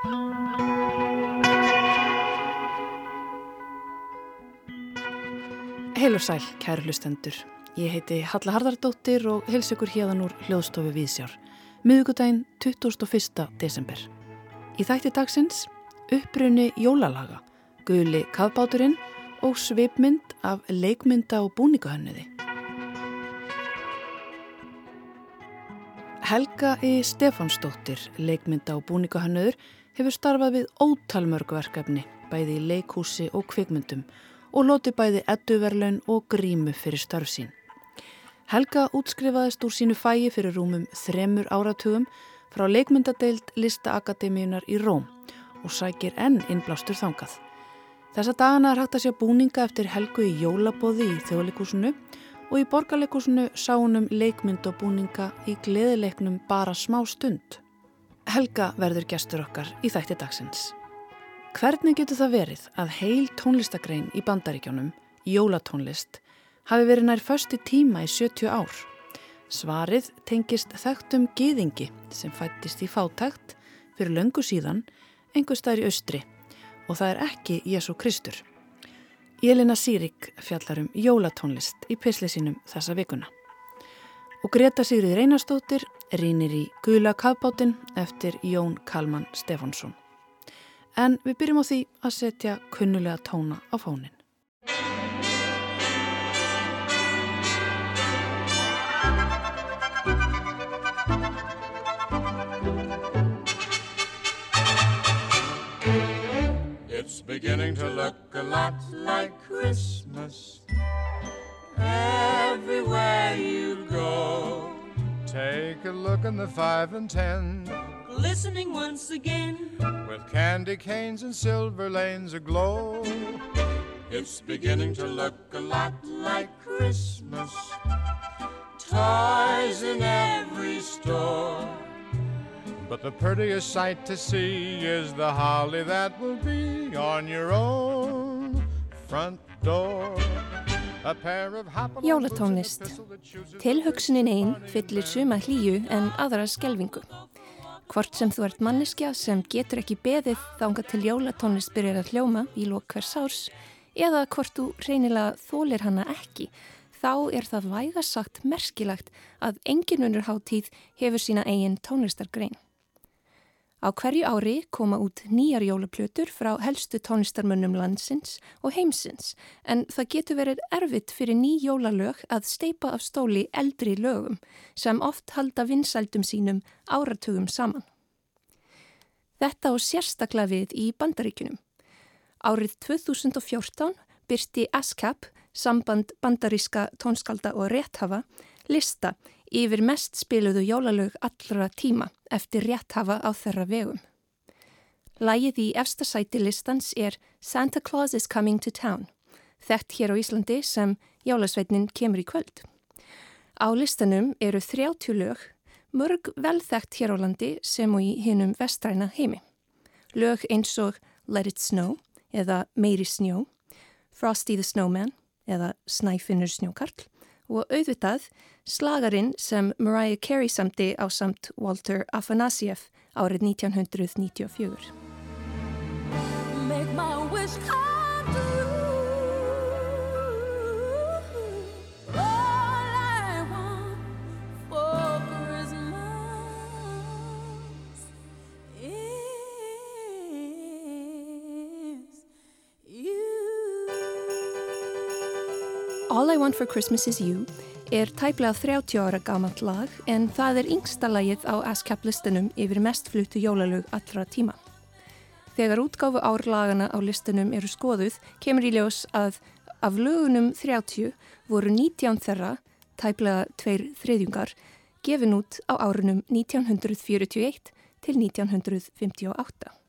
Heil og sæl, kæru hlustendur. Ég heiti Halla Hardardóttir og hels ykkur hérðan úr hljóðstofi Vísjár. Miðugudaginn 21. desember. Í þætti dagsins upprunni jólalaga, guli kafbáturinn og svipmynd af leikmynda og búningahönniði. Helga í e. Stefansdóttir, leikmynda og búningahönniður, hefur starfað við ótalmörgverkefni, bæði í leikhúsi og kvikmyndum og loti bæði edduverlaun og grímu fyrir störf sín. Helga útskrifaðist úr sínu fægi fyrir rúmum þremur áratugum frá leikmyndadeild Listaakademíunar í Róm og sækir enn innblástur þangað. Þessa dagana er hægt að sjá búninga eftir Helgu í jólabóði í þjóðleikúsinu og í borgarleikúsinu sá hún um leikmynd og búninga í gleðileiknum bara smá stund. Helga verður gestur okkar í þætti dagsins. Hvernig getur það verið að heil tónlistagrein í bandaríkjónum, jólatónlist, hafi verið nær försti tíma í 70 ár? Svarið tengist þekktum gýðingi sem fættist í fátækt fyrir löngu síðan, einhver staðir í austri og það er ekki Jésu Kristur. Jelina Sýrik fjallar um jólatónlist í pislisinum þessa vikuna. Og Greta Sigrið Reynarstóttir rínir í Gula kafbáttinn eftir Jón Kalman Stefánsson en við byrjum á því að setja kunnulega tóna á fónin. It's beginning to look a lot like Christmas Everywhere you go Take a look in the five and ten. Glistening once again. With candy canes and silver lanes aglow. It's beginning to look a lot like Christmas. Toys in every store. But the prettiest sight to see is the holly that will be on your own front door Jólatónlist Tilhugsunin einn fyllir suma hlýju en aðra skelvingu Hvort sem þú ert manneskja sem getur ekki beðið þánga til jólatónlist byrjar að hljóma í lók hvers árs eða hvort þú reynilega þólir hana ekki, þá er það vægasagt merkilagt að engin unnurháttíð hefur sína eigin tónlistargrein. Á hverju ári koma út nýjar jólaplötur frá helstu tónlistarmönnum landsins og heimsins en það getur verið erfitt fyrir ný jólalög að steipa af stóli eldri lögum sem oft halda vinsældum sínum áratugum saman. Þetta og sérstaklega við í bandaríkunum. Árið 2014 byrsti ASCAP, samband bandaríska tónskalda og rétthafa, lista yfir mest spiluðu jólalög allra tíma eftir rétthafa á þeirra vegum. Lægið í efstasæti listans er Santa Claus is coming to town, þekkt hér á Íslandi sem jólasveitnin kemur í kvöld. Á listanum eru 30 lög, mörg velþekkt hér á landi sem og í hinnum vestræna heimi. Lög eins og Let it snow eða Meiri snjó, Frosty the Snowman eða Snæfinnur snjókarl og auðvitað slagarinn sem Mariah Carey samti á samt Walter Afanasieff árið 1994. Want for Christmas is You er tæplega 30 ára gamalt lag en það er yngsta lagið á ASCAP listunum yfir mest fluttu jólalög allra tíma. Þegar útgáfu árlagana á listunum eru skoðuð kemur í ljós að af lögunum 30 voru 19 þeirra, tæplega tveir þriðjungar, gefin út á árunum 1941 til 1958.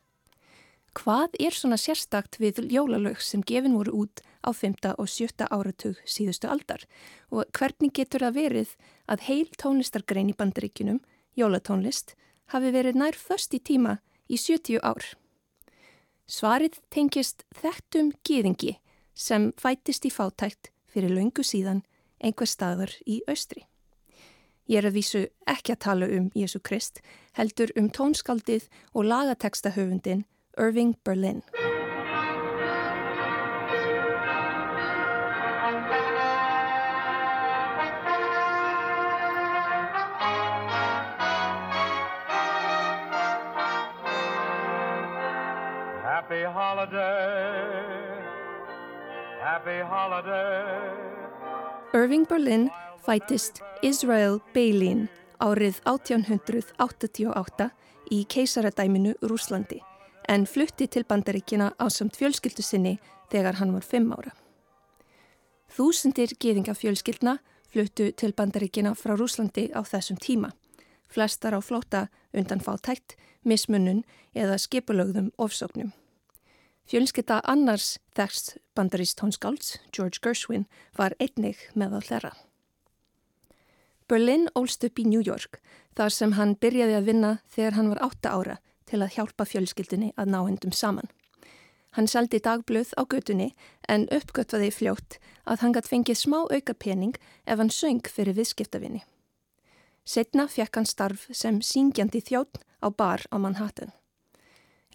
Hvað er svona sérstakt við jólalög sem gefin voru út á 5. og 7. áratug síðustu aldar og hvernig getur það verið að heil tónlistargrein í bandaríkunum, jólatónlist, hafi verið nær först í tíma í 70 ár? Svarið tengist þekktum gýðingi sem fætist í fátækt fyrir laungu síðan einhver staður í austri. Ég er að vísu ekki að tala um Jésu Krist, heldur um tónskaldið og lagatekstahöfundin Irving Berlin. Happy holiday, happy holiday. Irving Berlin fætist Israel Beilin árið 1888 í keisaradæminu Rúslandi en flutti til bandaríkina á samt fjölskyldu sinni þegar hann var fimm ára. Þúsundir geðingafjölskyldna fluttu til bandaríkina frá Rúslandi á þessum tíma. Flestar á flóta undan fátækt, mismunun eða skipulögðum ofsóknum. Fjölskytta annars þekst bandarist tónskálds, George Gershwin, var einnig meðal þeirra. Berlin ólst upp í New York þar sem hann byrjaði að vinna þegar hann var átta ára til að hjálpa fjölskyldunni að ná hendum saman. Hann seldi dagblöð á götunni en uppgötvaði fljótt að hann gætt fengið smá auka pening ef hann söng fyrir viðskiptavinni. Setna fekk hann starf sem syngjandi þjótt á bar á Manhattan.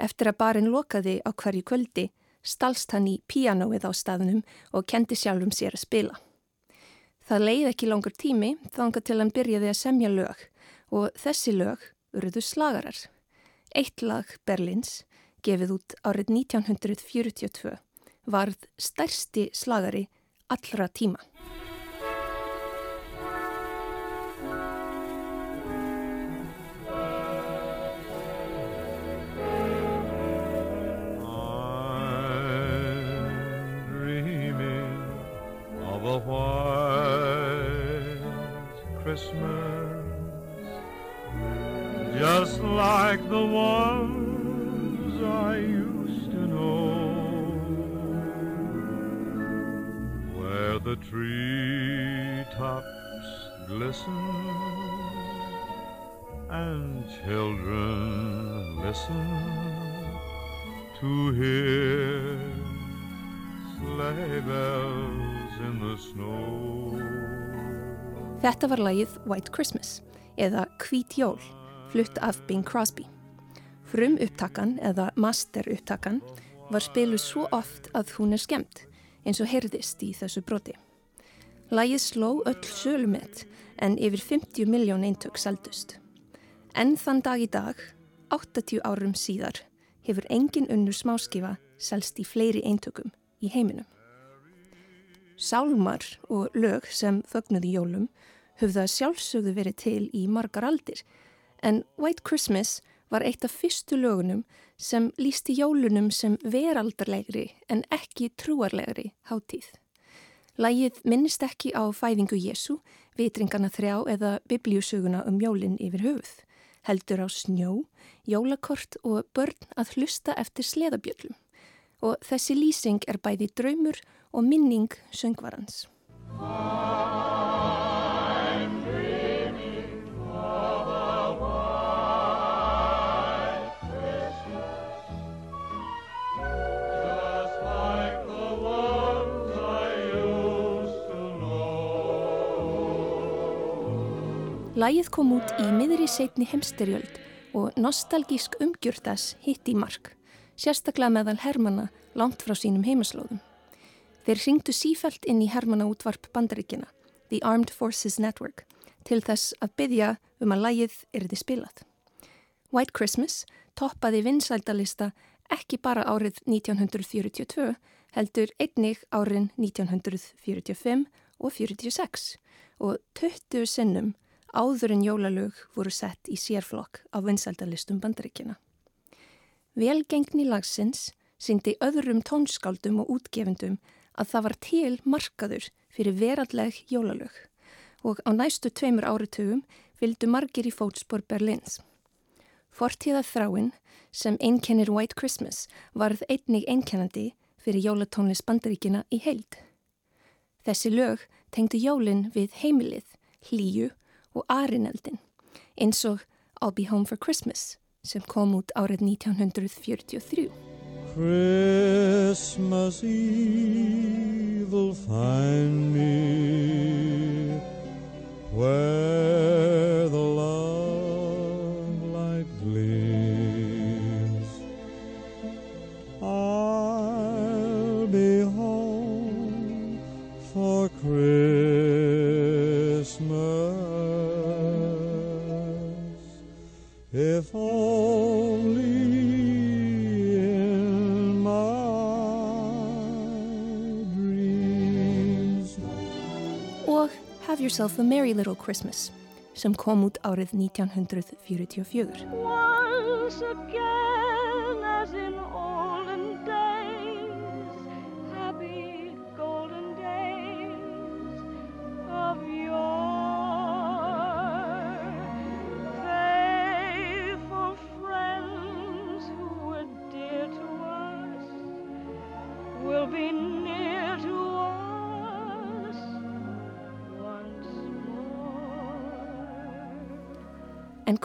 Eftir að barinn lokaði á hverju kvöldi stalst hann í píanóið á staðnum og kendi sjálfum sér að spila. Það leiði ekki langur tími þanga til hann byrjaði að semja lög og þessi lög urðu slagarar. Eitt lag Berlins, gefið út árið 1942, varð stærsti slagari allra tíma. Christmas like the ones I used to know. Where the treetops glisten and children listen to hear sleigh bells in the snow. Þetta var lagið White Christmas eða Hvít jól, flutt af Bing Crosby. Frum upptakan eða master upptakan var spiluð svo oft að hún er skemmt eins og heyrðist í þessu broti. Lagið sló öll sölumett en yfir 50 miljón eintök seldust. En þann dag í dag, 80 árum síðar, hefur engin unnur smáskifa selst í fleiri eintökum í heiminum. Sálmar og lög sem þögnuði jólum höfða sjálfsögðu verið til í margar aldir en White Christmas var eitt af fyrstu lögunum sem lísti jólunum sem veraldarlegri en ekki trúarlegri hátíð. Lægið minnist ekki á fæðingu Jésu, vitringana þrjá eða biblíusöguna um jólinn yfir höfuð. Heldur á snjó, jólakort og börn að hlusta eftir sleðabjöllum. Og þessi lýsing er bæði draumur og minning söngvarans. Lægið kom út í miðri setni heimsterjöld og nostalgísk umgjurtas hitt í mark, sérstaklega meðal Hermanna langt frá sínum heimaslóðum. Þeir ringdu sífælt inn í Hermanna útvarp bandaríkina, The Armed Forces Network, til þess að byggja um að lægið erði spilað. White Christmas toppaði vinsældalista ekki bara árið 1942, heldur einnig árin 1945 og 46 og 20 sinnum áður en jólalög voru sett í sérflokk á vinsaldalistum bandaríkina. Velgengni lagsins syndi öðrum tónskáldum og útgefendum að það var til markaður fyrir veralleg jólalög og á næstu tveimur áritugum vildu margir í fótspor Berlins. Fortíða þráinn sem einkennir White Christmas varð einnig einkennandi fyrir jólatónlis bandaríkina í heild. Þessi lög tengdu jólinn við heimilið, hlýju og Arineldin eins og I'll Be Home for Christmas sem kom út árið 1943. Christmas Eve will find me where Yourself a Merry Little Christmas sem kom út árið 1944.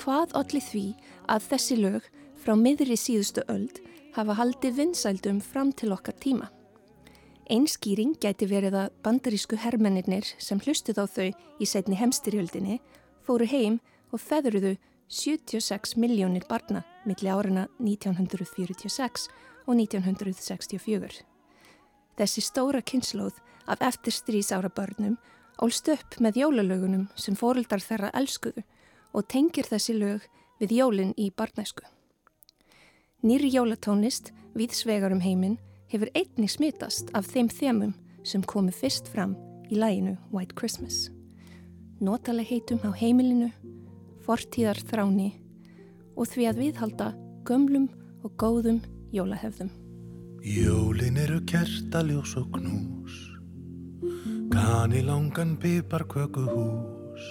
hvað allir því að þessi lög frá miðri síðustu öld hafa haldið vinsældum fram til okkar tíma? Einskýring gæti verið að bandarísku hermennir sem hlustuð á þau í setni hemstyrjöldinni fóru heim og feðruðu 76 miljónir barna milli árina 1946 og 1964. Þessi stóra kynnslóð af eftirstrís ára börnum ólst upp með jólalögunum sem fóreldar þeirra elskuðu og tengir þessi lög við jólin í barnæsku. Nýri jólatónist við svegar um heiminn hefur einni smitast af þeim þemum sem komu fyrst fram í læginu White Christmas. Notaleg heitum á heimilinu, fortíðar þráni og því að viðhalda gömlum og góðum jólahefðum. Jólin eru kertaljós og knús Kani langan pipar köku hús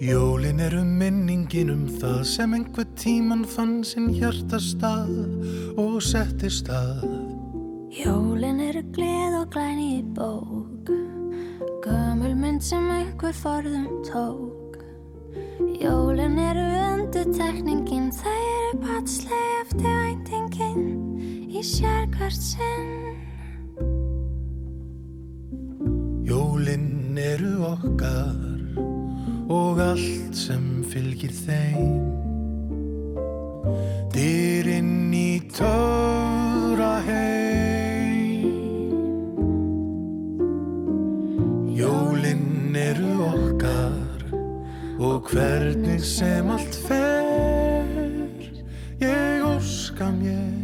Jólin eru minningin um það sem einhver tíman fann sinn hjartastað og setti stað. Jólin eru gleð og glæni í bók Gömul mynd sem einhver forðum tók. Jólin eru undur tekningin Það eru patsleg eftir væntingin Í sérkvært sinn. Jólin eru okkar og allt sem fylgir þeim. Dyrinn í töfra heim. Jólin eru okkar og hvernig sem allt fer ég óska mér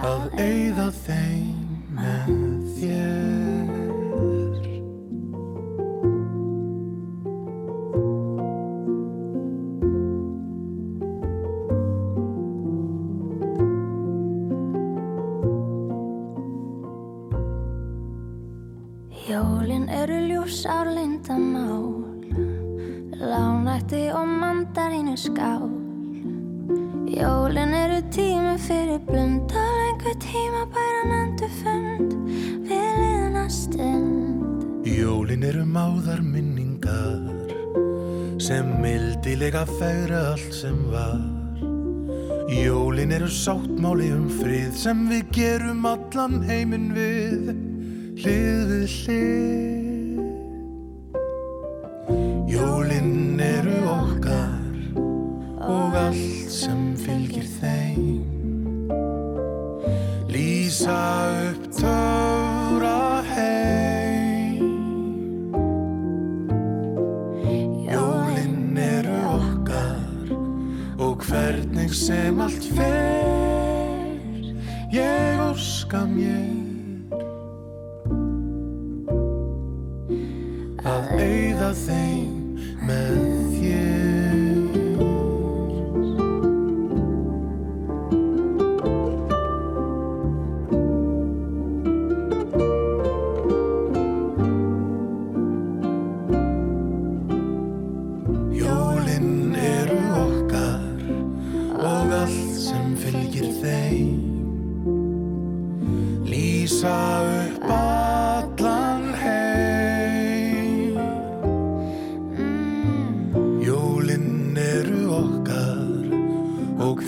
að eyða þeim með þér Jólin eru ljús árlindamál Lánætti og mandarínu skál. Jólin eru tími fyrir blund Á lengur tíma bæran endur fund Við liðna stund. Jólin eru máðar minningar sem mildilega fegra allt sem var. Jólin eru sáttmáli um frið sem við gerum allan heiminn við live the same.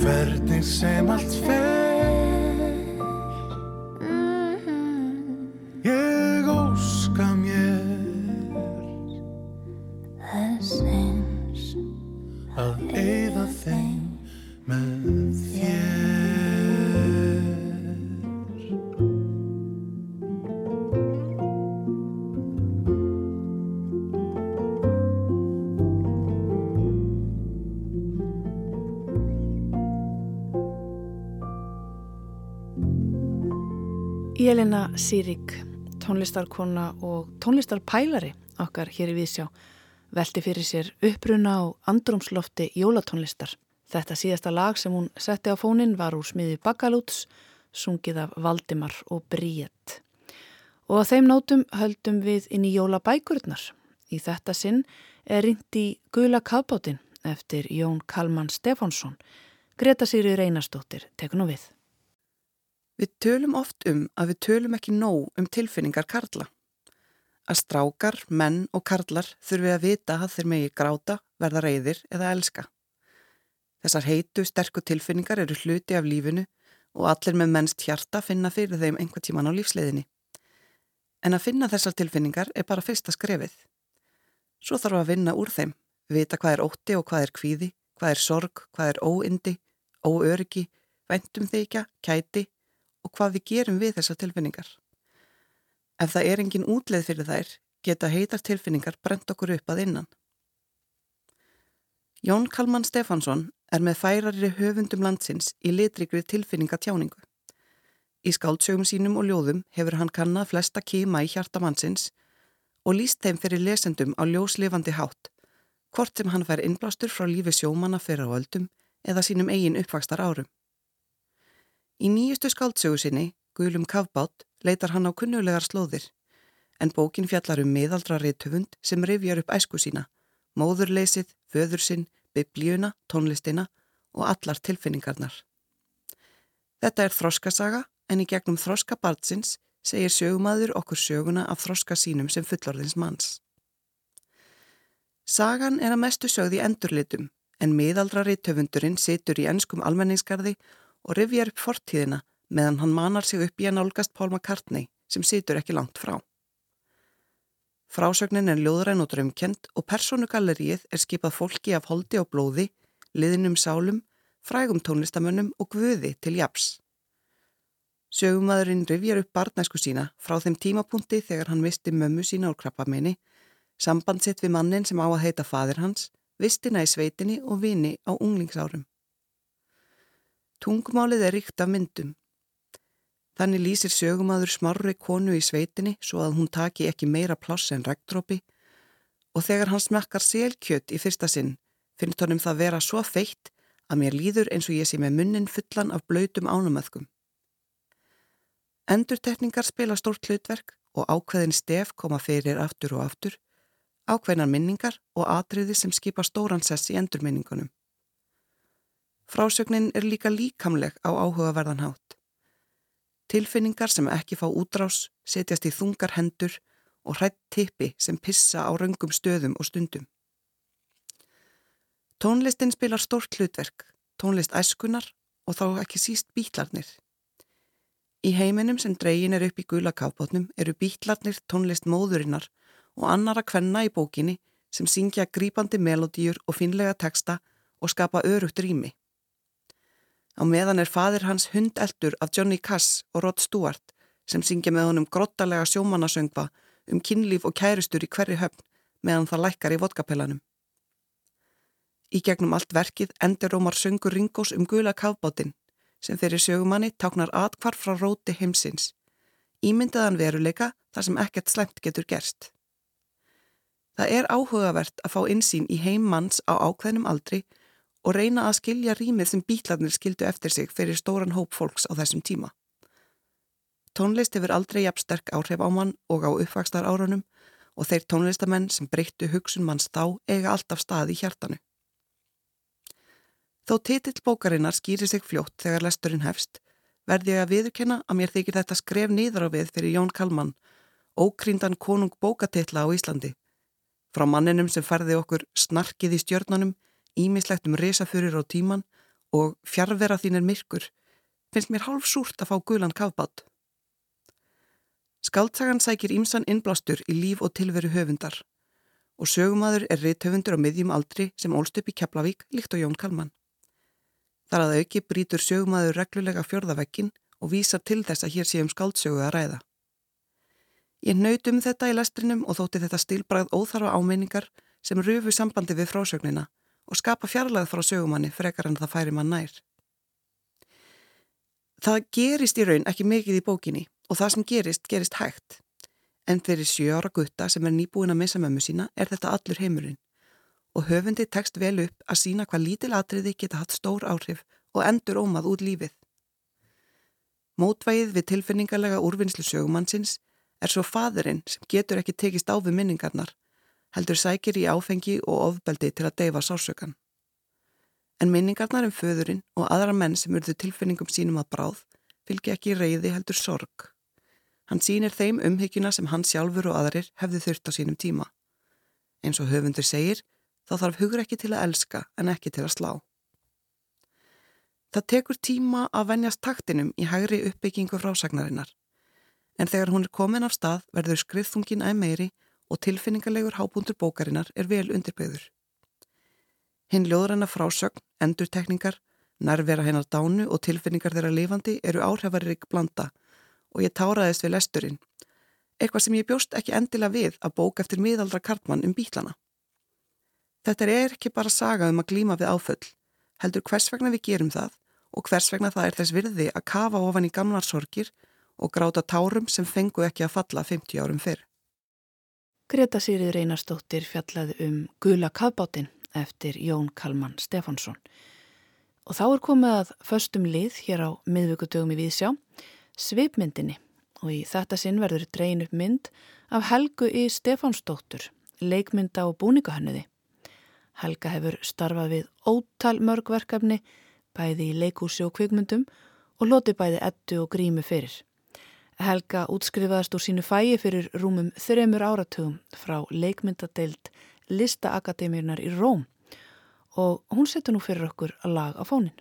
hvernig sem allt fer. Jelena Sýrik, tónlistarkona og tónlistarpælari okkar hér í Vísjá, velti fyrir sér uppruna og andrumslofti jólatónlistar. Þetta síðasta lag sem hún setti á fónin var úr smiði Bakalúts, sungið af Valdimar og Bríett. Og á þeim nótum höldum við inn í jólabækurnar. Í þetta sinn er rýnt í Gula Kappáttinn eftir Jón Kalman Stefánsson. Greta Sýri Reynarstóttir tekur nú við. Við tölum oft um að við tölum ekki nóg um tilfinningar karla. Að strákar, menn og karlar þurfi að vita að þeir megi gráta, verða reyðir eða elska. Þessar heitu, sterku tilfinningar eru hluti af lífinu og allir með mennst hjarta finna fyrir þeim einhver tíman á lífsleiðinni. En að finna þessar tilfinningar er bara fyrsta skrefið. Svo þarf að vinna úr þeim, vita hvað er ótti og hvað er kvíði, hvað er sorg, hvað er óindi, óöryggi, væntum þeikja, kæti og hvað við gerum við þessar tilfinningar. Ef það er engin útleið fyrir þær, geta heitar tilfinningar brent okkur upp að innan. Jón Kalman Stefansson er með færari höfundum landsins í litrikri tilfinningatjáningu. Í skáldsögum sínum og ljóðum hefur hann kannad flesta kíma í hjartamannsins og líst þeim fyrir lesendum á ljóslifandi hátt, hvort sem hann fær innblástur frá lífi sjómanna fyrir á öldum eða sínum eigin uppvakstar árum. Í nýjustu skáldsögu sinni, Guðlum Kavbátt, leitar hann á kunnulegar slóðir, en bókin fjallar um miðaldra reytöfund sem rifjar upp æsku sína, móðurleysið, föðursinn, biblíuna, tónlistina og allar tilfinningarnar. Þetta er þroskasaga, en í gegnum þroska barnsins segir sögumadur okkur söguna af þroska sínum sem fullorðins manns. Sagan er að mestu sögð í endurlitum, en miðaldra reytöfundurinn situr í ennskum almenningskarði og rifjar upp fortíðina meðan hann manar sig upp í að nálgast Paul McCartney sem situr ekki langt frá. Frásögnin er ljóðræn og drömkend og personugallerið er skipað fólki af holdi og blóði, liðinum sálum, frægum tónlistamönnum og guði til japs. Sögumadurinn rifjar upp barnæsku sína frá þeim tímapunkti þegar hann visti mömmu sína úr krabbameini, sambandsitt við mannin sem á að heita fadir hans, vistina í sveitinni og vini á unglingsárum. Tungmálið er ríkt af myndum. Þannig lýsir sögumadur smarri konu í sveitinni svo að hún taki ekki meira pláss en regndrópi og þegar hann smekkar selkjött í fyrsta sinn finnst honum það vera svo feitt að mér líður eins og ég sé með munnin fullan af blöytum ánumöðkum. Endurtekningar spila stórt hlutverk og ákveðin stef koma fyrir aftur og aftur, ákveðinar minningar og atriði sem skipa stóran sess í endurminningunum. Frásögnin er líka líkamleg á áhugaverðan hátt. Tilfinningar sem ekki fá útrás setjast í þungar hendur og hrætt tippi sem pissa á raungum stöðum og stundum. Tónlistin spilar stort hlutverk, tónlist æskunar og þá ekki síst bítlarnir. Í heiminum sem dregin er upp í gulakafbótnum eru bítlarnir tónlist móðurinnar og annara kvenna í bókinni sem syngja grípandi melodíur og finlega teksta og skapa örugt rými. Á meðan er fadir hans hundeldur af Johnny Cass og Rod Stewart sem syngja með honum grottalega sjómannasöngva um kynlíf og kæristur í hverju höfn meðan það lækkar í vodkapellanum. Í gegnum allt verkið endur Rómar söngur Ringós um gula kafbátinn sem þeirri sögumanni táknar atkvar frá róti heimsins. Ímyndaðan veruleika þar sem ekkert slemt getur gerst. Það er áhugavert að fá insýn í heim manns á ákveðnum aldri og reyna að skilja rýmið sem bítlarnir skildu eftir sig fyrir stóran hóp fólks á þessum tíma. Tónlist hefur aldrei jafnsterk áhrif á mann og á uppvakstar árunum og þeir tónlistamenn sem breyttu hugsun manns þá eiga alltaf stað í hjartanu. Þó titill bókarinnar skýri sig fljótt þegar lesturinn hefst, verði ég að viðurkenna að mér þykir þetta skref nýðar á við fyrir Jón Kalman, ókríndan konung bókatitla á Íslandi. Frá manninum sem ferði okkur snarkið í stjörnunum ímislegt um risafyrir á tíman og fjárvera þín er myrkur, finnst mér hálf súrt að fá gulan kafbátt. Skaldsagan sækir ímsan innblástur í líf og tilveru höfundar og sögumadur er reythöfundur á miðjum aldri sem ólst upp í Keflavík líkt og Jón Kalman. Þar að auki brítur sögumadur reglulega fjörðavekkin og vísar til þess að hér sé um skaldsögu að ræða. Ég naut um þetta í lestrinum og þótti þetta stilbrað óþarfa ámeiningar sem rufu sambandi við frásögnina og skapa fjarlæð frá sögumanni frekar en það færi mann nær. Það gerist í raun ekki mikið í bókinni og það sem gerist, gerist hægt. En fyrir sjö ára gutta sem er nýbúin að missa mömmu sína er þetta allur heimurinn og höfundi tekst vel upp að sína hvað lítil atriði geta hatt stór áhrif og endur ómað út lífið. Mótvægið við tilfinningarlega úrvinnslu sögumannsins er svo fadurinn sem getur ekki tekist á við minningarnar, heldur sækir í áfengi og ofbeldi til að deyfa sársökan. En minningarnar um föðurinn og aðra menn sem urðu tilfinningum sínum að bráð fylgja ekki reyði heldur sorg. Hann sínir þeim umhyggjuna sem hann sjálfur og aðrir hefði þurft á sínum tíma. Eins og höfundur segir, þá þarf hugur ekki til að elska en ekki til að slá. Það tekur tíma að venjast taktinum í hægri uppbyggingu frásagnarinnar, en þegar hún er komin af stað verður skriðþungin æg meiri og tilfinningarlegur hábúndur bókarinnar er vel undirbyður. Hinn ljóðranna frásögn, endurtekningar, nærvera hennar dánu og tilfinningar þeirra lifandi eru áhrifarík blanda og ég táraðist við lesturinn. Eitthvað sem ég bjóst ekki endilega við að bóka eftir miðaldra kartmann um bílana. Þetta er ekki bara saga um að glíma við áföll, heldur hvers vegna við gerum það og hvers vegna það er þess virði að kafa ofan í gamlar sorgir og gráta tárum sem fengu ekki að falla 50 árum fyrr. Greta Sýrið Reynarstóttir fjallaði um Gula kafbátinn eftir Jón Kalman Stefánsson. Og þá er komið að föstum lið hér á miðvíkutugum í Víðsjá, svipmyndinni og í þetta sinn verður dreyin upp mynd af Helgu í Stefánsdóttur, leikmynda og búningahönnuði. Helga hefur starfað við ótal mörgverkefni, bæði í leikúsi og kvikmyndum og loti bæði ettu og grímu fyrir. Helga útskrifaðast úr sínu fæi fyrir rúmum þreymur áratugum frá leikmyndadeild Listaakademíunar í Róm og hún setur nú fyrir okkur að lag á fónin.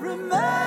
remember.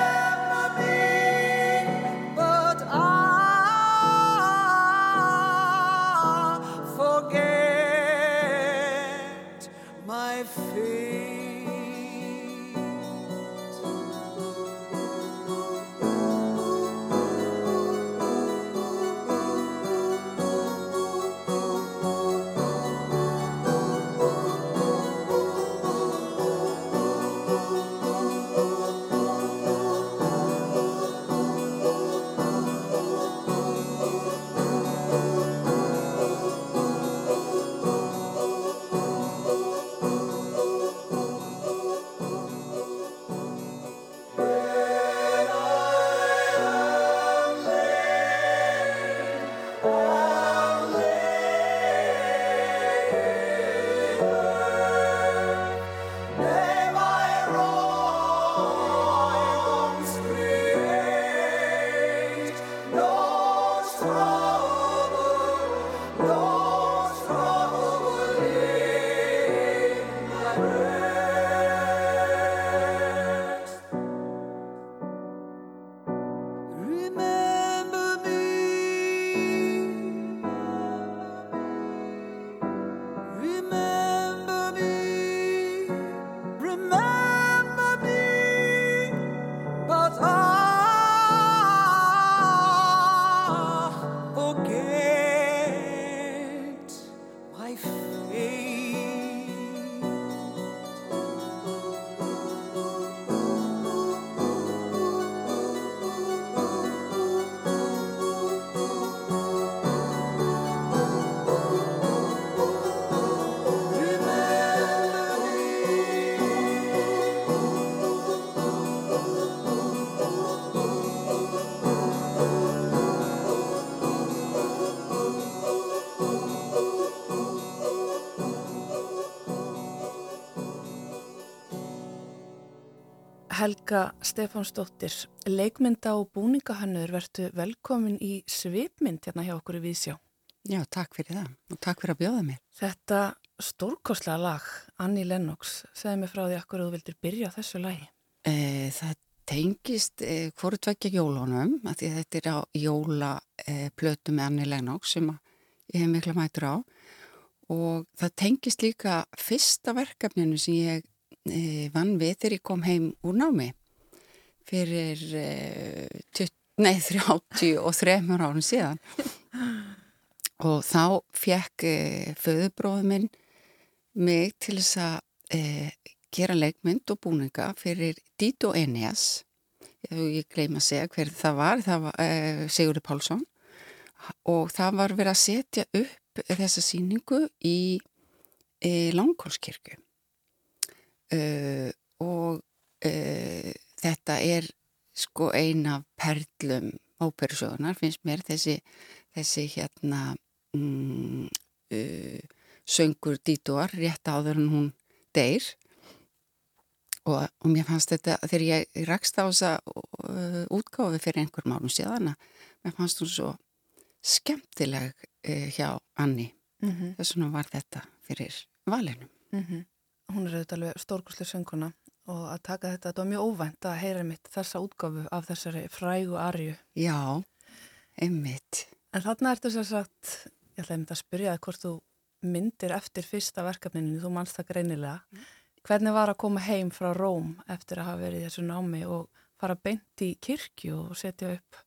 Helga Stefánsdóttir, leikmynda og búningahannur, verðtu velkomin í svipmynd hérna hjá okkur í Vísjá. Já, takk fyrir það og takk fyrir að bjóða mér. Þetta stórkoslega lag, Annie Lennox, segði mig frá því akkur að þú vildir byrja þessu lagi. E, það tengist e, hvoru tveggja jólunum, að því að þetta er á jólaplötu e, með Annie Lennox sem ég hef mikla mætur á og það tengist líka fyrsta verkefninu sem ég vann við þegar ég kom heim úr námi fyrir e, 20, nei, 30 og 3 árum síðan. Og þá fekk e, föðubróðu minn mig til þess að e, gera leikmynd og búninga fyrir Dito Eneas ég gleyma að segja hver það var, það var e, Sigurður Pálsson. Og það var verið að setja upp þessa síningu í e, Langkólskirkju uh, og þetta er sko eina perlum óperusögunar finnst mér. Þessi, þessi hérna mm, uh, söngur dítuar rétt áður en hún deyr. Og, og mér fannst þetta þegar ég rakst á þessa útgáfi fyrir einhver málum síðan mér fannst hún svo skemmtileg hjá Anni mm -hmm. þess vegna var þetta fyrir valinu. Mm -hmm hún er auðvitað alveg stórkurslega sönguna og að taka þetta, þetta var mjög óvænt að heyra mitt þessa útgafu af þessari frægu arju. Já, einmitt. En þarna ertu sér sagt, ég ætlaði að spyrja það hvort þú myndir eftir fyrsta verkefninu, þú mannst það greinilega. Hvernig var að koma heim frá Róm eftir að hafa verið þessu námi og fara beint í kirkju og setja upp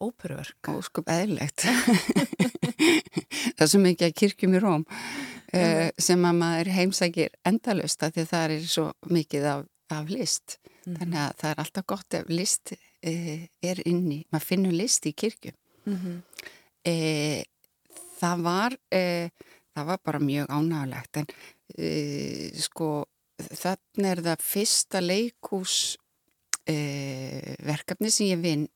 óperuverk? Óskup eðlegt. það svo mikið að kirkjum í Róm uh, sem að maður heimsækir endalust að því það er svo mikið af, af list. Mm. þannig að það er alltaf gott ef list uh, er inni, maður finnur list í kirkju. Mm -hmm. uh, það var það var bara mjög ánægulegt en sko þannig er það fyrsta leikús verkefni sem ég vinn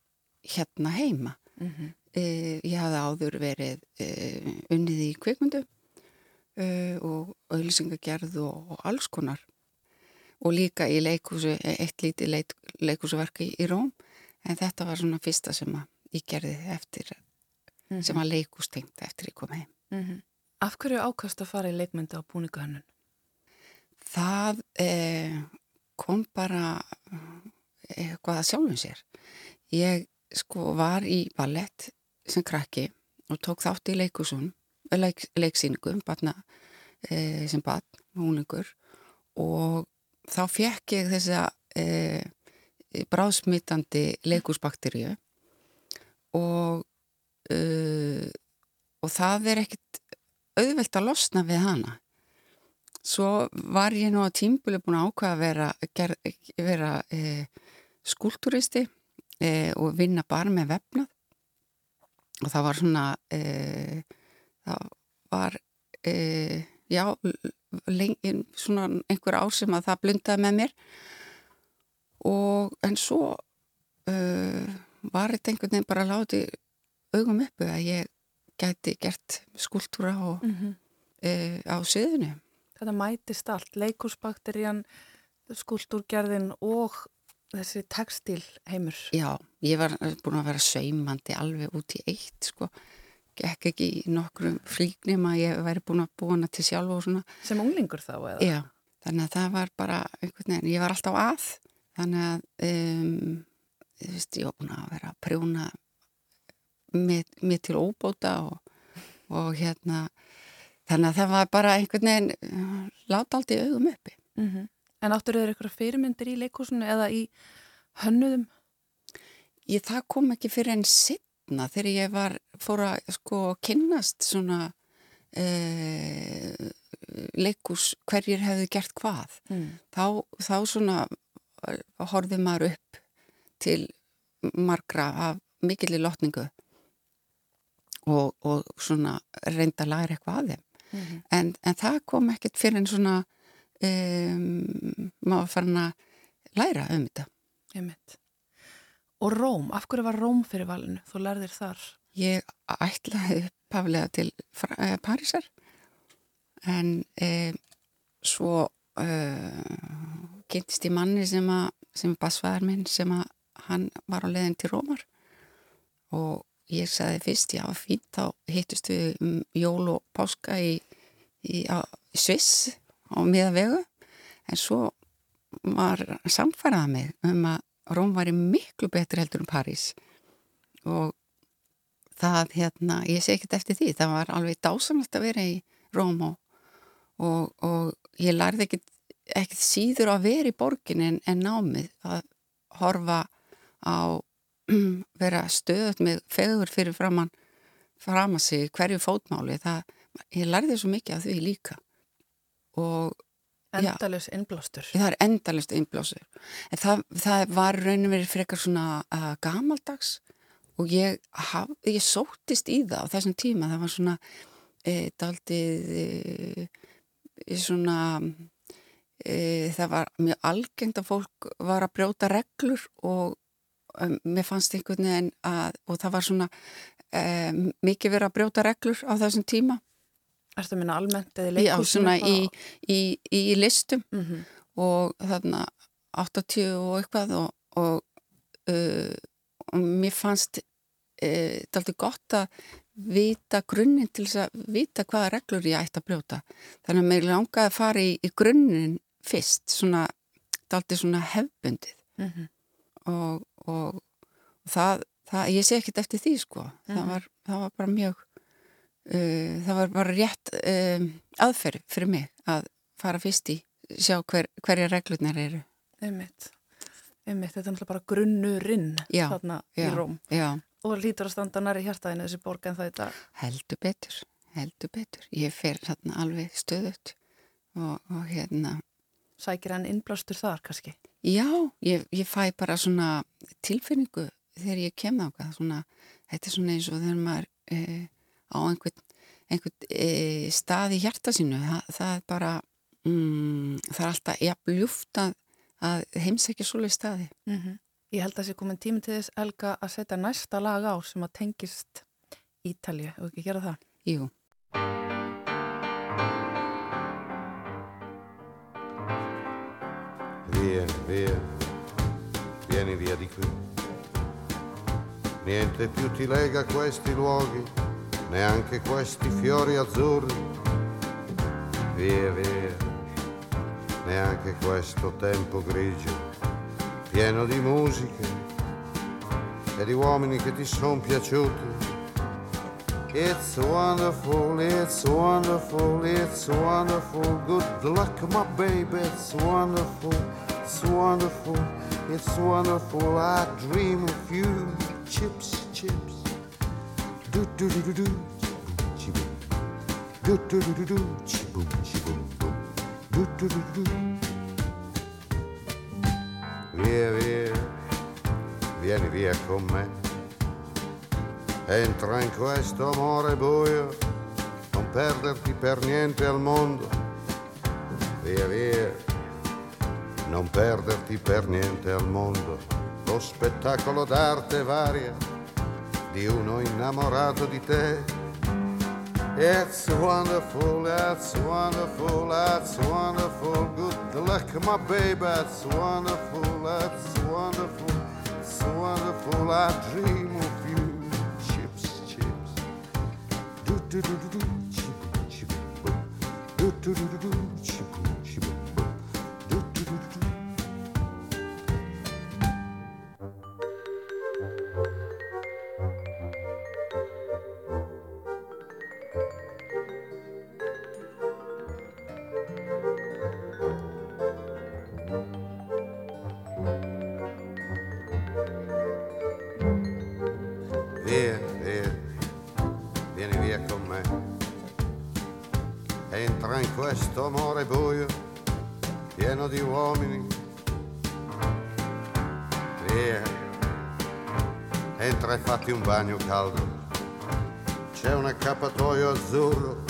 hérna heima. Mm -hmm. ég hafði áður verið unnið í kvikmundu uh, og auðlýsingagerð og, og alls konar og líka í leikúsu, eitt lítið leik, leikúsuverki í, Róm en þetta var svona fyrsta sem ég gerði eftir mm -hmm. sem var leikústengt eftir ég kom heim mm -hmm. Af hverju ákast að fara í leikmynda á búninguhönnun? Það eh, kom bara eitthvað að sjálfum sér ég sko var í ballett sem krakki og tók þátt í leikúsun leik, leiksýningum batna, e, sem batn, húningur og þá fekk ég þessa e, bráðsmittandi leikúsbakteríu og e, og það er ekkit auðvelt að losna við hana. Svo var ég nú á tímbuli búin að ákvaða að vera, ger, vera e, skúlturisti e, og vinna bara með vefnað. Og það var svona e, það var e, já lengi, svona einhver ár sem að það blundaði með mér og en svo uh, var þetta einhvern veginn bara látið augum uppu að ég gæti gert skúltúra á, mm -hmm. uh, á söðinu. Þetta mætist allt, leikursbakterían, skúltúrgerðin og þessi textil heimur. Já, ég var búin að vera saumandi alveg út í eitt sko. Gekk ekki í nokkrum flíknum að ég væri búin að búina til sjálf og svona. Sem unglingur þá eða? Já, þannig að það var bara einhvern veginn, ég var alltaf að. Þannig að, um, þú veist, ég var búin að vera að prjóna mér til óbóta og, og hérna, þannig að það var bara einhvern veginn, láta allt í augum uppi. Mm -hmm. En áttur þeir eitthvað fyrirmyndir í leikúsinu eða í hönnuðum? Ég, það kom ekki fyrir enn sittna þegar ég var, fór að sko kynnast svona e, leikús hverjir hefðu gert hvað. Mm. Þá, þá svona horfið maður upp til margra af mikillir lotningu og, og svona reynda að læra eitthvað að þeim. Mm -hmm. en, en það kom ekkert fyrir en svona um, maður farin að læra um þetta. Einmitt. Og Róm, af hverju var Róm fyrir valinu? Þú lærðir þar? Ég ætlaði paflega til eh, Parísar en eh, svo eh, getist ég manni sem að sem basfæðar minn sem að hann var á leðin til Rómar og ég sagði fyrst já fínt þá hittust við um jól og páska í, í, á, í Sviss á miða vegu en svo var samfærað mig um að Róm var miklu betri heldur en París. Og það hérna, ég sé ekkert eftir því. Það var alveg dásamlegt að vera í Róm og, og, og ég lærði ekkert, ekkert síður að vera í borgin en, en námið. Að horfa á vera stöðut með fegur fyrir framann fram að sig hverju fótmáli það, ég lærði svo mikið af því líka. Og Endalus innblástur. Það er endalust innblástur. En það, það var rauninu verið frekar svona uh, gamaldags og ég, haf, ég sóttist í það á þessum tíma. Það var svona e, daldið e, svona e, það var mjög algengt að fólk var að brjóta reglur og um, mér fannst einhvern veginn að og það var svona mikið verið að brjóta reglur á þessum tíma Erstu að minna almennt eða leikúsinu? Já, svona í, í, í listum mm -hmm. og þarna 80 og eitthvað og, og, uh, og mér fannst uh, þetta aldrei gott að vita grunninn til þess að vita hvaða reglur ég ætti að brjóta. Þannig að mér langaði að fara í, í grunninn fyrst, svona, þetta aldrei svona hefbundið mm -hmm. og, og það, það, ég sé ekkert eftir því sko, mm -hmm. það, mhm. var, það var bara mjög uh, það var bara rétt um, aðferð fyrir mig að fara fyrst í sjá hver, hverja reglurnar eru. Einmitt, einmitt, þetta er náttúrulega bara grunnurinn já, þarna já, í Róm. já. og það lítur að standa næri hjartaðinu þessi borg en það er þetta heldur betur, heldur betur. Ég fer þarna alveg stöðut og, og hérna. Sækir hann innblástur þar kannski? Já, ég, ég fæ bara svona tilfinningu þegar ég kem á það þetta er svona eins og þegar maður eh, á einhvern, einhvern e, stað í hjarta sínu. Það, það er bara mm, það er alltaf jafn ljúft að, að heimsækja svoleið staði. Mm -hmm. Ég held að það sé komin tími til þess Elga að setja næsta lag á sem að tengist Ítalju, og ekki gera það? Jú. Vieni, vieni, vieni via di qui. Niente più ti lega questi luoghi neanche questi fiori azzurri. Via, via, neanche questo tempo grigio, pieno di musiche e di uomini che ti sono piaciuti. It's wonderful, it's wonderful, it's wonderful. Good luck, my baby, it's wonderful, it's wonderful, it's wonderful. I dream of you, chips, chips via via. Vieni via con me. Entra in questo amore buio. Non perderti per niente al mondo. Via via. Non perderti per niente al mondo. Lo spettacolo d'arte varia di uno innamorato di te. It's wonderful, it's wonderful, it's wonderful. Good luck, my baby, it's wonderful, it's wonderful, it's wonderful. I dream of you. Chips, chips. Do do do do do. Chip, chip. Do do do do do. Questo amore buio, pieno di uomini. Via, entra e fatti un bagno caldo. C'è un accappatoio azzurro,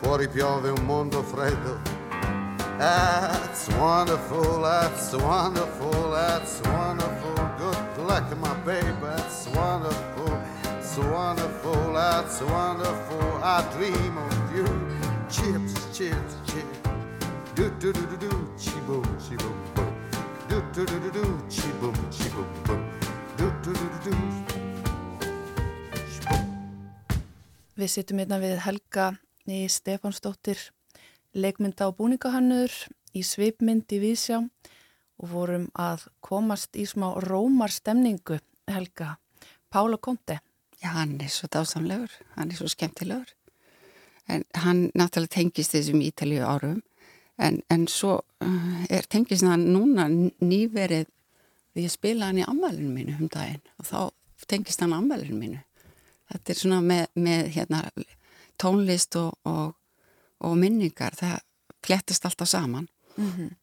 fuori piove un mondo freddo. That's wonderful, that's wonderful, that's wonderful. Good luck, my baby, that's wonderful, it's wonderful, that's wonderful. I dream of you. Chips, chips, chips. Do do do do do, chi boom, chi boom boom. Do do do do do, chi boom, chi boom boom. Do do do do do. Við sittum hérna við Helga í Stefansdóttir, leikmynda og búningahannur í svipmynd í Vísjá og vorum að komast í smá rómarstemningu Helga. Pála Konte. Já, hann er svo dásamlegur, hann er svo skemmtilegur. En hann náttúrulega tengist þessum ítalíu árum, en, en svo uh, er tengist hann núna nýverið því að spila hann í ammælinu mínu um daginn og þá tengist hann ammælinu mínu. Þetta er svona með, með hérna, tónlist og, og, og minningar, það flettast alltaf saman. Mm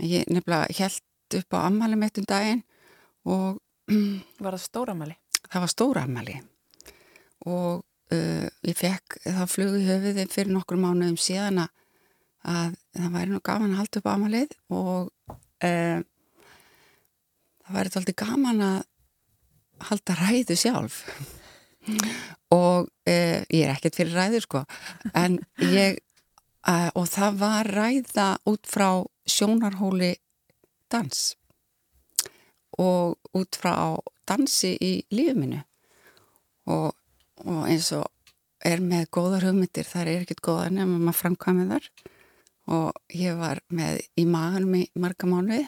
Ég nefnilega held upp á ammælum eitt um daginn og Var það stóramæli? það var stóra ammæli og uh, ég fekk það flug í höfuði fyrir nokkur mánuðum síðan að að það væri nú gaman að halda upp ammælið og uh, það væri alltaf gaman að halda ræðu sjálf. Og uh, ég er ekkert fyrir ræður sko. En ég og það var ræða út frá sjónarhóli dans. Og út frá dansi í lífuminu og, og eins og er með góðar hugmyndir, þar er ekkert góðar nefnum að maður framkvæmi þar og ég var með í maganum í marga mánuði.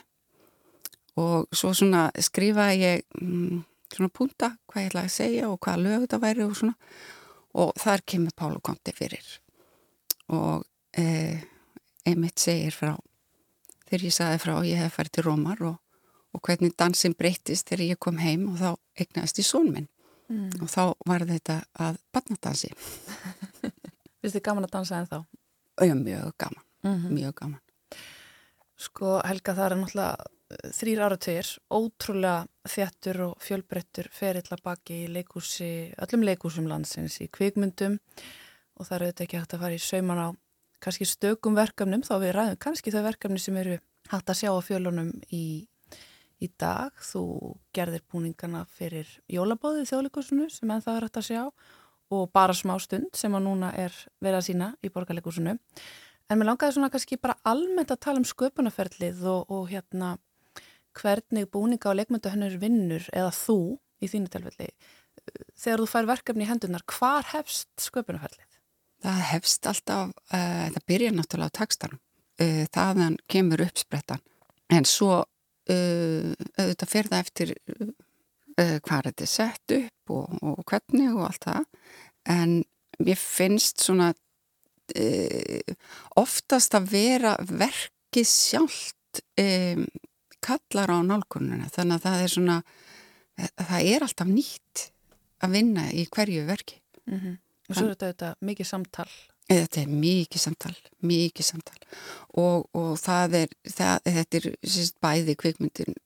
Og svo svona skrifaði ég mm, svona punta hvað ég ætlaði að segja og hvaða lög þetta væri og svona. Og þar kemur Pálu Konti fyrir. Og eh, einmitt segir frá þegar ég sagði frá ég hef farið til Rómar og, og hvernig dansin breytist þegar ég kom heim og þá eignast í són minn Mm. og þá var þetta að barnadansi. Vist þið gaman að dansa en þá? já, mjög gaman, Mm mjög gaman. Sko Helga það er náttúrulega þrýr áratugir, ótrúlega þjættur og fjölbrettur ferill að baki í leikúsi, öllum leikúsum landsins í kvikmyndum. Og það er auðvitað ekki hægt að fara í sauman á kannski stökum verkefnum, þá við ræðum kannski þau verkefni sem eru hægt að sjá á fjölunum í, í dag. Þú gerðir búningana fyrir jólabóðið þjóðleikúsinu sem enn það er hægt að sjá og bara smá stund sem að núna er verið að sína í borgarleikúsinu. En mér langaði svona kannski bara almennt að tala um sköpunarferlið og, og hérna hvernig búninga og leikmyndahönnur vinnur eða þú í þínu tilfelli þegar þú fær verkefni í hendunar, hvar hefst sköpunarferlið? það hefst alltaf, uh, það byrja náttúrulega á textanum, uh, þaðan kemur uppsprettan, en svo auðvitað fyrir það eftir uh, hvað þetta er sett upp og, og hvernig og allt það, en ég finnst svona uh, oftast að vera verkið sjálft um, kallar á nálgununa, þannig að það er svona, það er alltaf nýtt að vinna í hverju verki. Mm -hmm. Og svo er þetta, þetta mikið samtal. Þetta er mikið samtal, mikið samtal og, og það er, það, þetta er sérst, bæði kvikmyndin,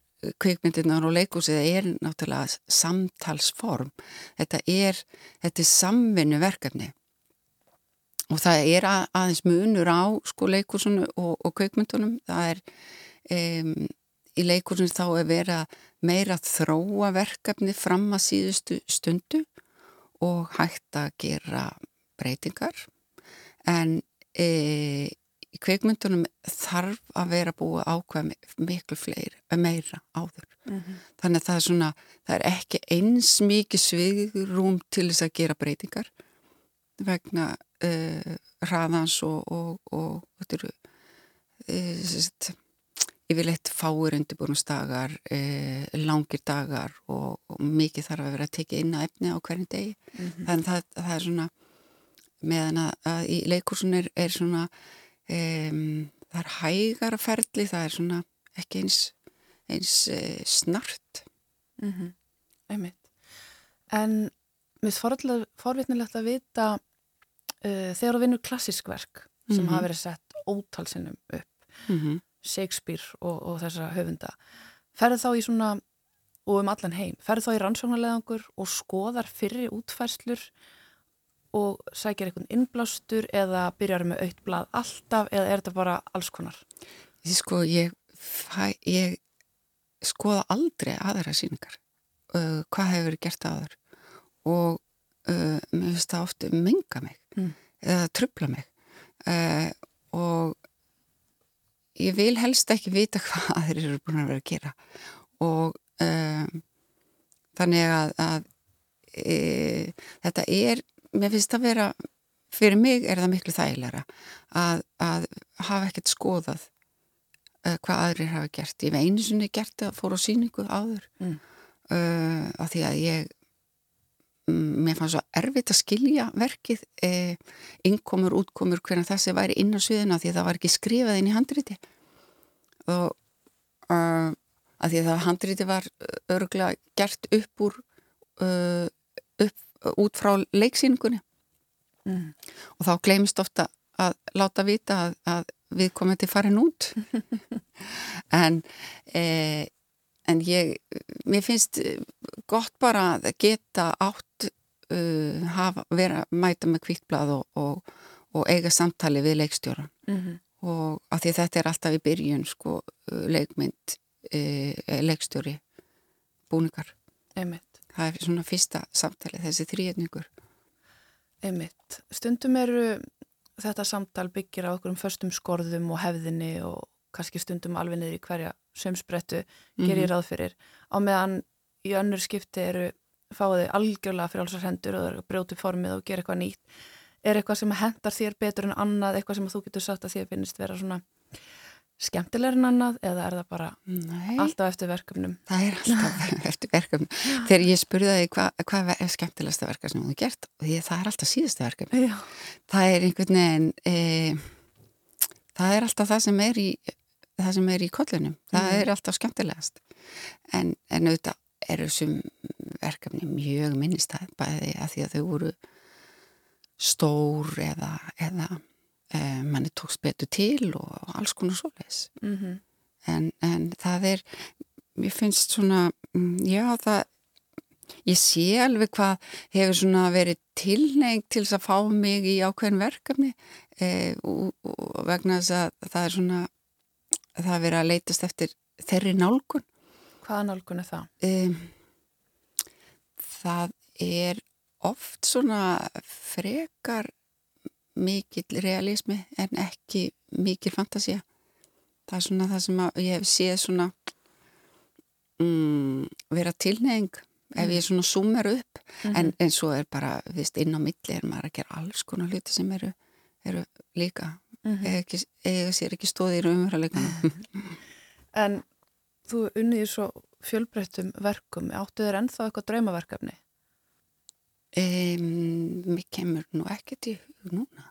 kvikmyndinar og leikúsið er náttúrulega samtalsform. Þetta er, þetta er samvinnu verkefni og það er að, aðeins munur á sko leikúsinu og, og kvikmyndunum. Það er, um, í leikúsinu þá er meira að þróa verkefni fram að síðustu stundu og hægt að gera breytingar en e, í kveikmyndunum þarf að vera búið ákveð miklu fleiri, meira áður. Mm -hmm. Þannig að það er svona, það er ekki eins mikið svigrúm til þess að gera breytingar vegna uh, hraðans og, og, og þetta eru uh, yfirleitt fáir undirbúrumstagar, uh, langir dagar og, og mikið þarf að vera að tekja inn á efni á hverjum degi. Mm -hmm. Þannig að það, það er svona, meðan að, að í leikursun er, er svona, um, það er hægara ferli, það er svona ekki eins, eins snart. Mm -hmm. Einmitt. En mér er forvitnilegt að vita uh, þegar þú vinnur klassísk verk sem mm -hmm. hafa verið sett ótalsinnum upp mm -hmm. Shakespeare og, og þessa höfunda ferðu þá í svona og um allan heim, ferðu þá í rannsóknarleðangur og skoðar fyrri útfærslur og sækir einhvern innblástur eða byrjar með aukt blad alltaf eða er þetta bara alls konar? Sko, ég, ég skoða aldrei aðra síningar uh, hvað hefur gert aður og uh, mér finnst það ofta minga mig mm. eða trubla mig uh, og ég vil helst ekki vita hvað þeir eru búin að vera að gera og um, þannig að, að e, þetta er, mér finnst það að vera fyrir mig er það miklu þægilega að, að hafa ekkert skoðað uh, hvað aðrir hafa gert ég hef einu sinni gert að fóra á síningu áður mm. uh, af því að ég mér fannst svo erfitt að skilja verkið eh, innkomur, útkomur hvernig þessi væri inn á sviðina því það var ekki skrifað inn í handriti og uh, að því að það handriti var örgla gert upp úr uh, upp, út frá leiksýningunni mm. og þá glemist ofta að láta vita að, að við komum til farin út en eh, en ég, mér finnst gott bara að geta átt uh, hafa, vera mæta með kvittblad og, og, og eiga samtali við leikstjóran mm -hmm. og af því þetta er alltaf í byrjun sko, leikmynd uh, leikstjóri búningar Einmitt. Það er svona fyrsta samtali þessi þrýjetningur Einmitt. Stundum eru þetta samtal byggir á okkur um förstum skorðum og hefðinni og kannski stundum alveg niður í hverja sömsprettu gerir ég mhm. ráð fyrir á meðan í önnur skipti eru fáið algjörlega fyrir alls að hendur og brjóti formið og gera eitthvað nýtt er eitthvað sem hendar þér betur en annað eitthvað sem þú getur sagt að þér finnist vera svona skemmtilegur en annað eða er það bara Nei. alltaf eftir verkefnum? Það er alltaf eftir verkefnum þegar ég spurði það hvað hva er skemmtilegsta verkefn sem þú hefði gert og ég, það er alltaf síðasta verkefn Já. það er einhvern veginn e, það er alltaf það sem er í það sem er í kollunum, það mm. er alltaf skemmtilegast en, en auðvitað er þessum verkefni mjög minnistæð bæði að því að þau voru stór eða, eða e, manni tókst betur til og alls konar svoleis mm -hmm. en, en það er ég finnst svona mm, já það ég sé alveg hvað hefur svona verið tilneitt til þess að fá mig í ákveðin verkefni e, og, og vegna þess að það er svona það að vera að leytast eftir þeirri nálgun. Hvaða nálgun er það? Um, það er oft svona frekar mikill realismi en ekki mikill fantasia. Það er svona það sem ég hef séð svona um, vera tilneying ef ég svona summer upp mm -hmm. en, en svo er bara, viðst, inn á milli er maður að gera alls konar hluti sem eru, eru líka mm -hmm. ekki, eiga sér ekki stóði í raunveruleikana En þú unniðir svo fjölbreyttum verkum, áttu þér ennþá eitthvað draumaverkefni? Um, mér kemur nú ekkert í hug núna.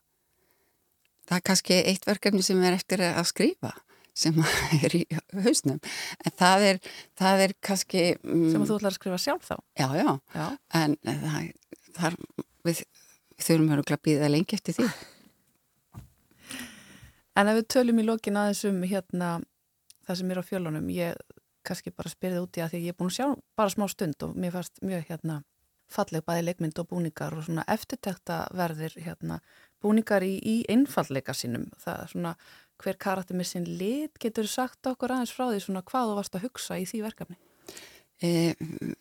Það er kannski eitt verkefni sem er eftir að skrifa sem er í hausnum. En það er, það er kannski um, sem þú ætlar að skrifa sjálf þá? Já, já, já. en það, það er, við, þurfum að býða lengi eftir því. En ef við tölum í lokin aðeins um hérna það sem er á fjölunum, ég kannski bara spyrði út í að því ég er búin að sjá bara smá stund og mér fannst mjög hérna falleg bæði leikmynd og búningar og svona eftirtekta verðir hérna búningar í, í einfalleika sínum. Það er svona hver karakter með sinn lit getur sagt okkur aðeins frá því svona hvað þú varst að hugsa í því verkefni? E,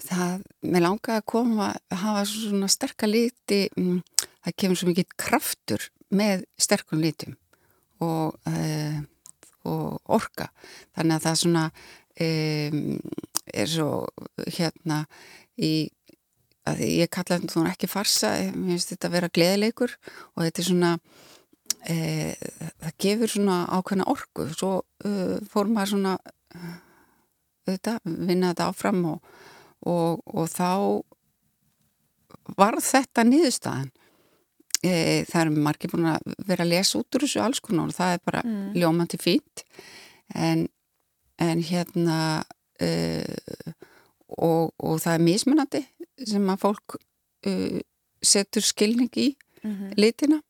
Það, mér langaði að koma að hafa svona sterkar liti mm, það kemur svo mikið kraftur með sterkum lítum og, uh, og orka. Þannig að það svona um, er svo hérna í að ég kalla þetta svona ekki farsa mér finnst þetta að vera gleðileikur og þetta er svona e, það gefur svona ákveðna orku. Svo uh, fór maður svona uh, þetta, vinna þetta áfram og, og, og þá var þetta niðurstaðan. E, það er margir búin að vera að lesa út úr þessu alls konar og það er bara mm. ljómandi fínt. En, en hérna e, og, og það er mismunandi sem að fólk e, setur skilning í mm -hmm. litina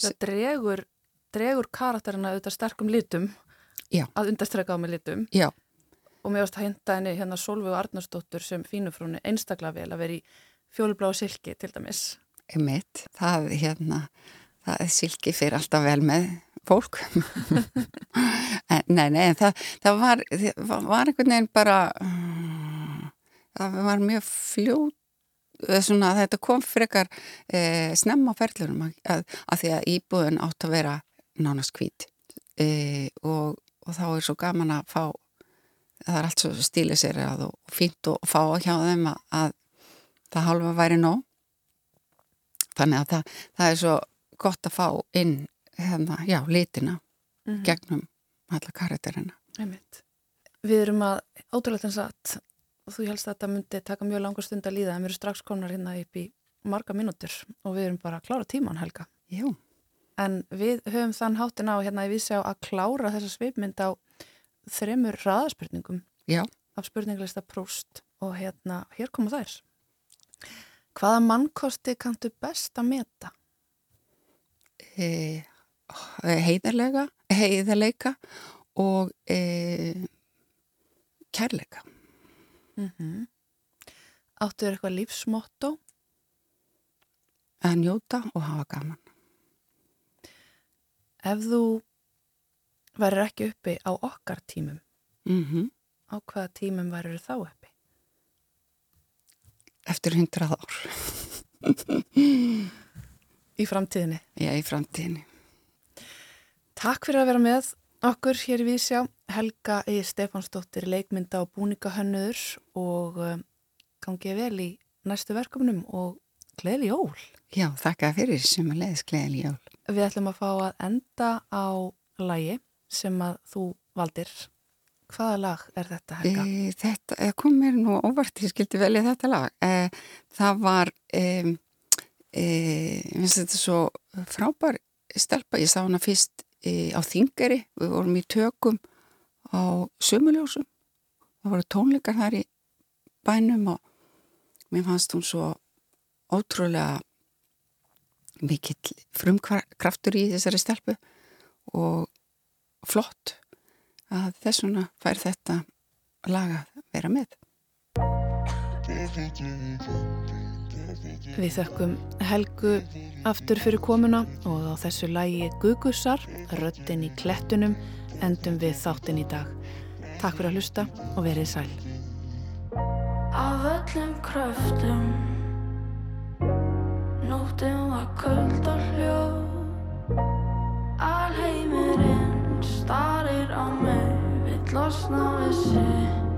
Það dregur, dregur karakterina auðvitað sterkum litum Já. að undastreka á með litum Já. og mér varst að henda henni hérna Solveig Arnarsdóttur sem fínufrúni einstaklega vel að vera í fjólblá silki til dæmis Einmitt, það, hérna, það silki fyrir alltaf vel með fólk. en, nei, nei, það, það var, var einhvern veginn bara, það var mjög fljóð, svona þetta kom frekar eh, snemma á ferðlurum að, að því að íbúðun átt að vera nánast hvít eh, og, og þá er svo gaman að fá, það er allt svo stílið sér að og fínt og fá hjá þeim að, að það halva væri nóg þannig að það, það er svo gott að fá inn hérna, já, litina mm -hmm. gegnum alla karakterina Einmitt. Við erum að ótrúlega þess að og þú helst að þetta myndi taka mjög langur stund að líða en við erum strax konar hérna upp í marga mínútur og við erum bara að klára tíman Helga Jú. en við höfum þann háttin á hérna í vísi á að klára þessa svipmynd á þremur raðaspurningum Já. af spurninglista Proust og hérna, hér koma þær Hvaða mannkosti kanntu best að meta? E, heiðarlega, heiðarleika og e, kærleika. Mm -hmm. Áttu þér eitthvað lífsmotto? Að njóta og hafa gaman. Ef þú verður ekki uppi á okkar tímum, mm -hmm. á hvaða tímum verður þá uppi? eftir hundrað ár. í framtíðinni? Já, í framtíðinni. Takk fyrir að vera með okkur hér í Vísjá. Helga í Stefansdóttir, leikmynda og búningahönnur og um, gangið vel í næstu verkefnum og gleðli jól. Já, þakka fyrir sem að leiðis gleðli jól. Við ætlum að fá að enda á lægi sem að þú valdir Hvaða lag er þetta, Helga? E, þetta kom mér nú óvart, ég skildi velja þetta lag. E, það var, e, finnst þetta svo frábær stelpa, ég sá hana fyrst á Þingari, við vorum í tökum á Sumuljósum, það voru tónleikar þar í bænum og mér fannst hún svo ótrúlega mikill frumkraftur í þessari stelpu og flott að þessuna fær þetta laga vera með. Við þökkum Helgu aftur fyrir komuna og á þessu lagi Gugussar, röttin í klettunum, endum við þáttin í dag. Takk fyrir að hlusta og verið sæl. Af öllum kröftum Nóttum var köld og hljóð Alheimurinn starir á mig Vill losna við sig